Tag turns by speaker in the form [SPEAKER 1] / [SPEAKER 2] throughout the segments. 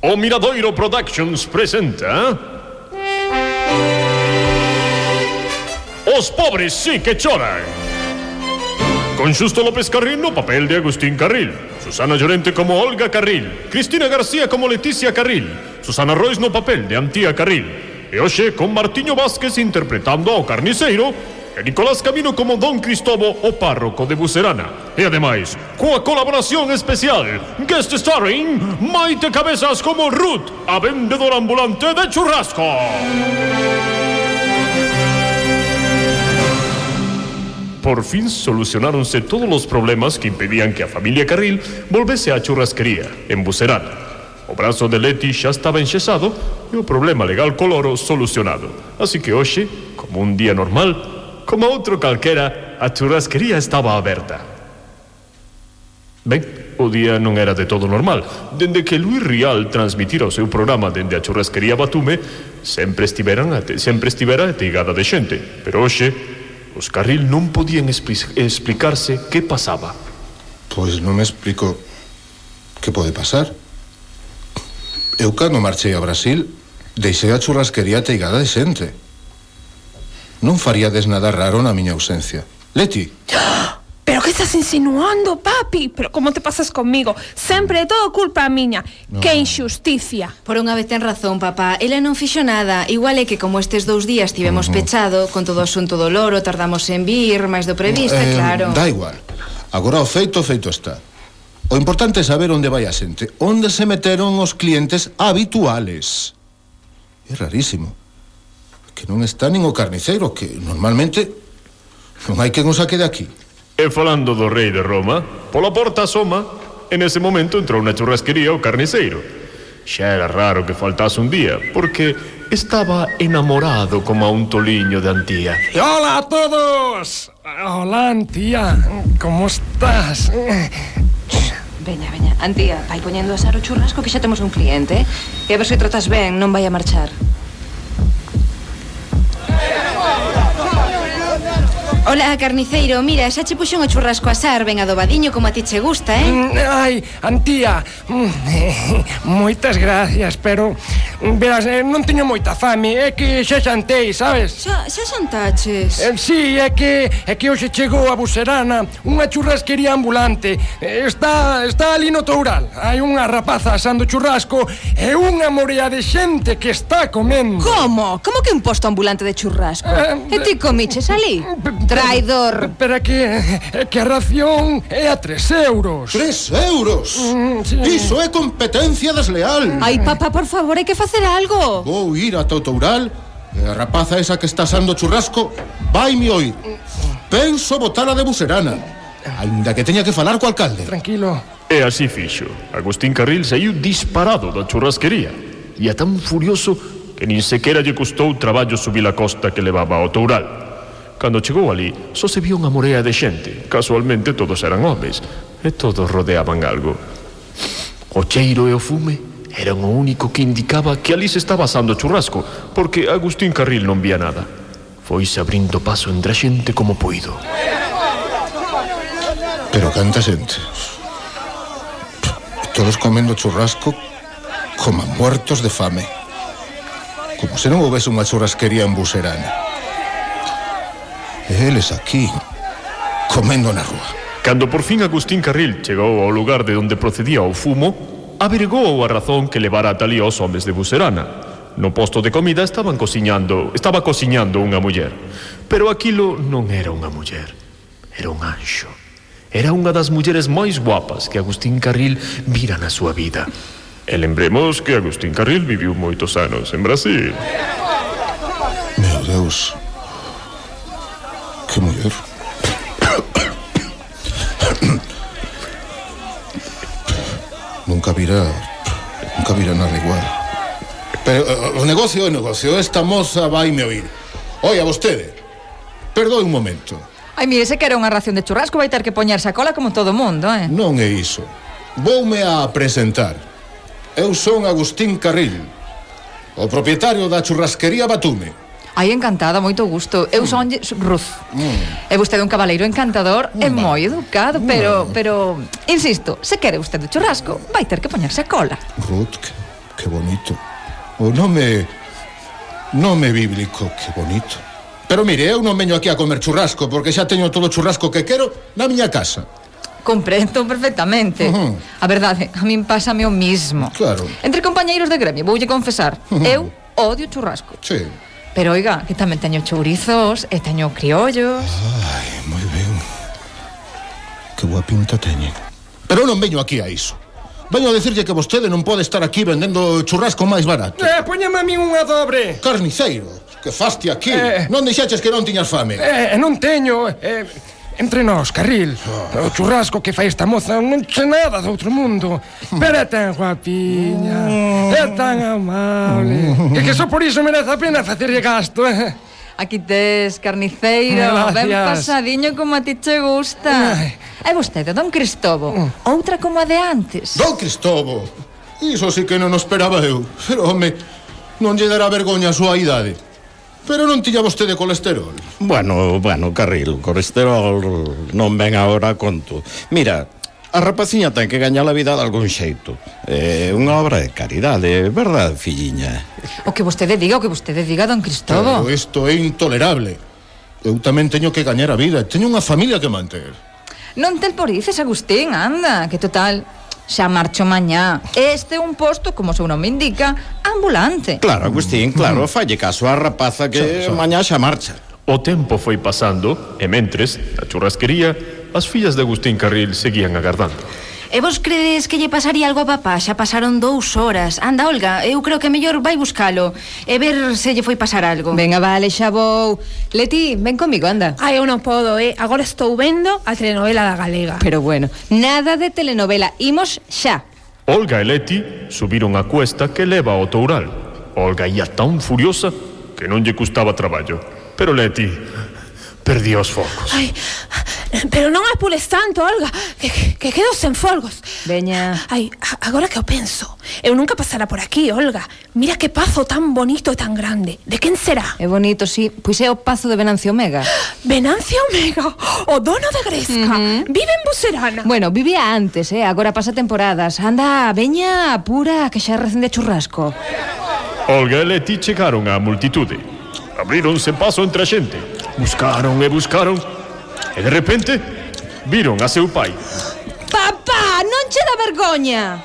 [SPEAKER 1] O Miradoiro Productions presenta. Os pobres sí que choran. Con Justo López Carril no papel de Agustín Carril. Susana Llorente como Olga Carril. Cristina García como Leticia Carril. Susana Royce no papel de Antía Carril. E hoxe con Martiño Vázquez interpretando ao carniceiro Nicolás Camino como Don Cristobo, o párroco de Bucerana. E ademais, coa colaboración especial, guest starring, Maite Cabezas como Ruth, a vendedora ambulante de churrasco. Por fin solucionáronse todos los problemas que impedían que a familia Carril volvese á churrasquería, en Bucerana. O brazo de Leti xa estaba enxesado e o problema legal coloro solucionado. Así que hoxe, como un día normal, Como outro calquera, a churrasquería estaba aberta. Ben, o día non era de todo normal. Dende que Luis Rial transmitira o seu programa dende a churrasquería Batume, sempre estiveran sempre estivera ateigada de xente, pero hoxe os carril non podían explicarse que pasaba.
[SPEAKER 2] Pois non me explico que pode pasar. Eu cando marchei a Brasil, deixei a churrasquería ateigada de xente. Non faríades nada raro na miña ausencia. Leti!
[SPEAKER 3] Pero que estás insinuando, papi? Pero como te pasas comigo? Sempre é todo culpa a miña. No. Que injusticia.
[SPEAKER 4] Por unha vez ten razón, papá. Ela non fixo nada. Igual é que como estes dous días tivemos uh -huh. pechado con todo o asunto do loro, tardamos en vir, máis do previsto, eh, claro.
[SPEAKER 2] Da igual. Agora o feito, feito está. O importante é saber onde vai a xente, onde se meteron os clientes habituales. É rarísimo que non está nin o carniceiro, que normalmente non hai quen o saque de aquí.
[SPEAKER 1] E falando do rei de Roma, pola porta asoma, en ese momento entrou na churrasquería o carniceiro. Xa era raro que faltase un día, porque estaba enamorado como a un toliño de Antía.
[SPEAKER 5] Hola a todos! Hola, Antía, como estás?
[SPEAKER 4] Veña, veña, Antía, vai poñendo a asar o churrasco que xa temos un cliente eh? E a ver se tratas ben, non vai a marchar Ola, carniceiro, mira, xa che puxen o churrasco asar Ben adobadiño como a ti che gusta, eh?
[SPEAKER 5] Mm, ai, Antía mm, Moitas gracias, pero Verás, eh, non teño moita fame É que xa xantei, sabes?
[SPEAKER 4] Xa, xa xantaches?
[SPEAKER 5] Eh, sí, é que, é que hoxe chegou a Buserana Unha churrasquería ambulante eh, Está, está ali no Toural Hai unha rapaza asando churrasco E unha morea de xente que está comendo
[SPEAKER 4] Como? Como que un posto ambulante de churrasco? Eh, e ti comiches ali? Eh, Traidor.
[SPEAKER 5] Pero que, que a ración é a 3 euros.
[SPEAKER 2] 3 euros? Mm, sí. Iso é competencia desleal.
[SPEAKER 4] Ai, papá, por favor, hai que facer algo.
[SPEAKER 2] Vou ir a Totoural e a rapaza esa que está asando churrasco vai me oír. Penso botala a de Buserana, ainda que teña que falar co alcalde.
[SPEAKER 5] Tranquilo.
[SPEAKER 1] E así fixo. Agustín Carril saiu disparado da churrasquería e é tan furioso que nin sequera lle custou traballo subir a costa que levaba ao Toural. Cando chegou ali, só se viu unha morea de xente. Casualmente todos eran homes E todos rodeaban algo. O cheiro e o fume eran o único que indicaba que ali se estaba asando churrasco, porque Agustín Carril non vía nada. Foise abrindo paso entre a xente como puido.
[SPEAKER 2] Pero canta xente. Todos comendo churrasco como muertos de fame. Como se non houvese unha churrasquería en Buserana. Eles aquí, comendo na rúa.
[SPEAKER 1] Cando por fin Agustín Carril chegou ao lugar de onde procedía o fumo, averigou a razón que levara a talí aos homes de Bucerana. No posto de comida estaban cociñando, estaba cociñando unha muller. Pero aquilo non era unha muller, era un anxo. Era unha das mulleres máis guapas que Agustín Carril vira na súa vida. E lembremos que Agustín Carril viviu moitos anos en Brasil.
[SPEAKER 2] Meu Deus, Kımıyor. nunca virá, nunca virá nada igual. Pero eh, eh, o negocio é negocio, esta moza vai me oír. Oia, vostede, perdoe un momento.
[SPEAKER 4] Ai, mire, se que era unha ración de churrasco vai ter que poñerse a cola como todo mundo, eh?
[SPEAKER 2] Non é iso. Voume a presentar. Eu son Agustín Carril, o propietario da churrasquería Batume.
[SPEAKER 4] Ai, encantada, moito gusto. Eu son Ruz. Mm. É vostede un cabaleiro encantador mm. e moi educado, pero, mm. pero, insisto, se quere vostede churrasco, vai ter que poñerse a cola.
[SPEAKER 2] Ruth, que, que bonito. O nome, nome bíblico, que bonito. Pero mire, eu non veño aquí a comer churrasco porque xa teño todo o churrasco que quero na miña casa.
[SPEAKER 6] Comprendo perfectamente.
[SPEAKER 2] Uh -huh.
[SPEAKER 6] A verdade, a min pásame o mismo.
[SPEAKER 2] Claro.
[SPEAKER 6] Entre compañeiros de gremio, voulle confesar,
[SPEAKER 2] uh -huh.
[SPEAKER 6] eu odio churrasco.
[SPEAKER 2] Sí.
[SPEAKER 6] Pero oiga, que tamén teño chourizos e teño criollos.
[SPEAKER 2] Ai, moi ben. Que boa pinta teñen. Pero non veño aquí a iso. Veño a decirlle que vostede non pode estar aquí vendendo churrasco máis barato.
[SPEAKER 5] Eh, poñame a min unha dobre.
[SPEAKER 2] Carniceiro, que faste aquí.
[SPEAKER 5] Eh,
[SPEAKER 2] non dixeches que non tiñas fame.
[SPEAKER 5] Eh, non teño. Eh, Entre nós, Carril. Ah. O churrasco que fai esta moza non che nada do outro mundo. Pero é tan guapiña ah. É tan amable. Ah. E que só por iso merece a pena facerlle gasto eh?
[SPEAKER 6] Aquí tes carniceiro,
[SPEAKER 5] Gracias.
[SPEAKER 6] ben pasadiño como a ti che gusta.
[SPEAKER 5] Ai.
[SPEAKER 6] E vostede, don Cristobo, mm. outra como a de antes.
[SPEAKER 2] Don Cristobo, iso sí que non o esperaba eu. Pero, home, non lle dará vergoña a súa idade. Pero non tiña vostede colesterol.
[SPEAKER 7] Bueno, bueno, Carril, colesterol non ven agora conto. Mira, a rapaciña ten que gañar a vida de algún xeito. É unha obra de caridade, verdad, filliña?
[SPEAKER 6] O que vostede diga, o que vostede diga, don Cristobo.
[SPEAKER 2] Pero isto é intolerable. Eu tamén teño que gañar a vida, teño unha familia que manter.
[SPEAKER 6] Non te dices, Agustín, anda, que total, xa marcho mañá. Este é un posto, como seu nome indica, ambulante.
[SPEAKER 7] Claro, Agustín, claro, falle caso á rapaza que
[SPEAKER 2] xa, xa.
[SPEAKER 7] mañá xa marcha.
[SPEAKER 1] O tempo foi pasando e mentres, na churrasquería, as fillas de Agustín Carril seguían agardando.
[SPEAKER 4] E vos credes que lle pasaría algo a papá? Xa pasaron dous horas. Anda, Olga, eu creo que mellor vai buscalo e ver se lle foi pasar algo.
[SPEAKER 6] Venga, vale, xa vou. Leti, ven comigo, anda.
[SPEAKER 3] Ai, eu non podo, eh. Agora estou vendo a telenovela da galega.
[SPEAKER 6] Pero bueno, nada de telenovela. Imos xa.
[SPEAKER 1] Olga e Leti subiron a cuesta que leva ao toural. Olga ia tan furiosa que non lle custaba traballo. Pero Leti perdía os focos.
[SPEAKER 3] Ai, Pero non apules tanto, Olga Que, que quedo sen folgos.
[SPEAKER 6] Veña.
[SPEAKER 3] Ai, agora que o penso Eu nunca pasara por aquí, Olga. Mira que pazo tan bonito e tan grande. De quen será?
[SPEAKER 6] É bonito, sí. Pois é o pazo de Venancio Omega.
[SPEAKER 3] Venancio Omega, o dono de Gresca. Uh -huh. Vive en Buserana.
[SPEAKER 6] Bueno, vivía antes, eh. Agora pasa temporadas. Anda, veña, apura Que xa recende churrasco.
[SPEAKER 1] Olga e Leti chegaron á multitude. Abríronse paso entre a xente. Buscaron e buscaron. E de repente viron a seu pai.
[SPEAKER 6] Papá, non che dá vergoña.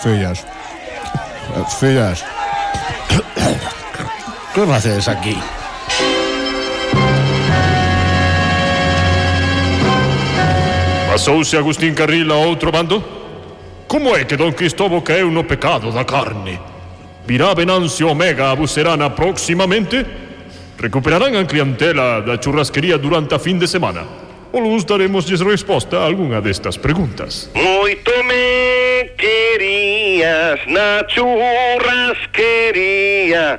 [SPEAKER 2] Fillas. Fillas. Que facedes aquí?
[SPEAKER 1] Pasouse Agustín Carril a outro bando? Como é que Don Cristobo caeu no pecado da carne? Virá Venancio Omega a Bucerana próximamente? Recuperarán a clientela da churrasquería durante a fin de semana? Ou luz daremosles resposta a algunha destas preguntas?
[SPEAKER 8] Moito me querías churrasquería